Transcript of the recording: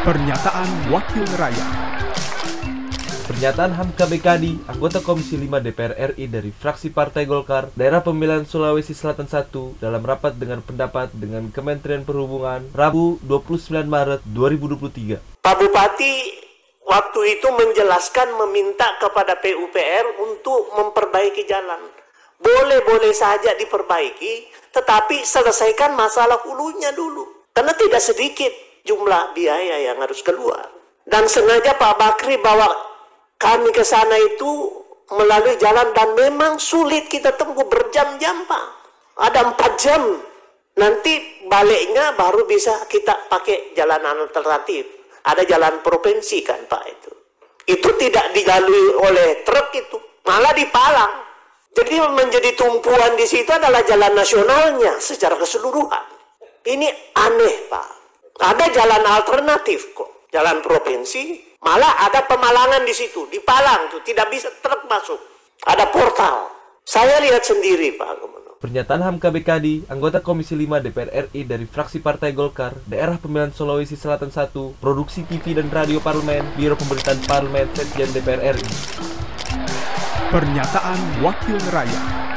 Pernyataan Wakil Rakyat Pernyataan Hamka Bekadi, anggota Komisi 5 DPR RI dari fraksi Partai Golkar, daerah pemilihan Sulawesi Selatan 1 dalam rapat dengan pendapat dengan Kementerian Perhubungan Rabu 29 Maret 2023. Pak Bupati waktu itu menjelaskan meminta kepada PUPR untuk memperbaiki jalan. Boleh-boleh saja diperbaiki, tetapi selesaikan masalah hulunya dulu. Karena tidak sedikit jumlah biaya yang harus keluar. Dan sengaja Pak Bakri bawa kami ke sana itu melalui jalan dan memang sulit kita tempuh berjam-jam Pak. Ada empat jam. Nanti baliknya baru bisa kita pakai jalan alternatif. Ada jalan provinsi kan Pak itu. Itu tidak dilalui oleh truk itu. Malah dipalang. Jadi menjadi tumpuan di situ adalah jalan nasionalnya secara keseluruhan. Ini aneh Pak. Ada jalan alternatif kok. Jalan provinsi, Malah ada pemalangan di situ, di Palang tuh tidak bisa truk masuk. Ada portal. Saya lihat sendiri Pak Gubernur. Pernyataan Hamka Bekadi, anggota Komisi 5 DPR RI dari fraksi Partai Golkar, daerah pemilihan Sulawesi Selatan 1, produksi TV dan radio parlemen, Biro Pemberitaan Parlemen, Sekjen DPR RI. Pernyataan Wakil Rakyat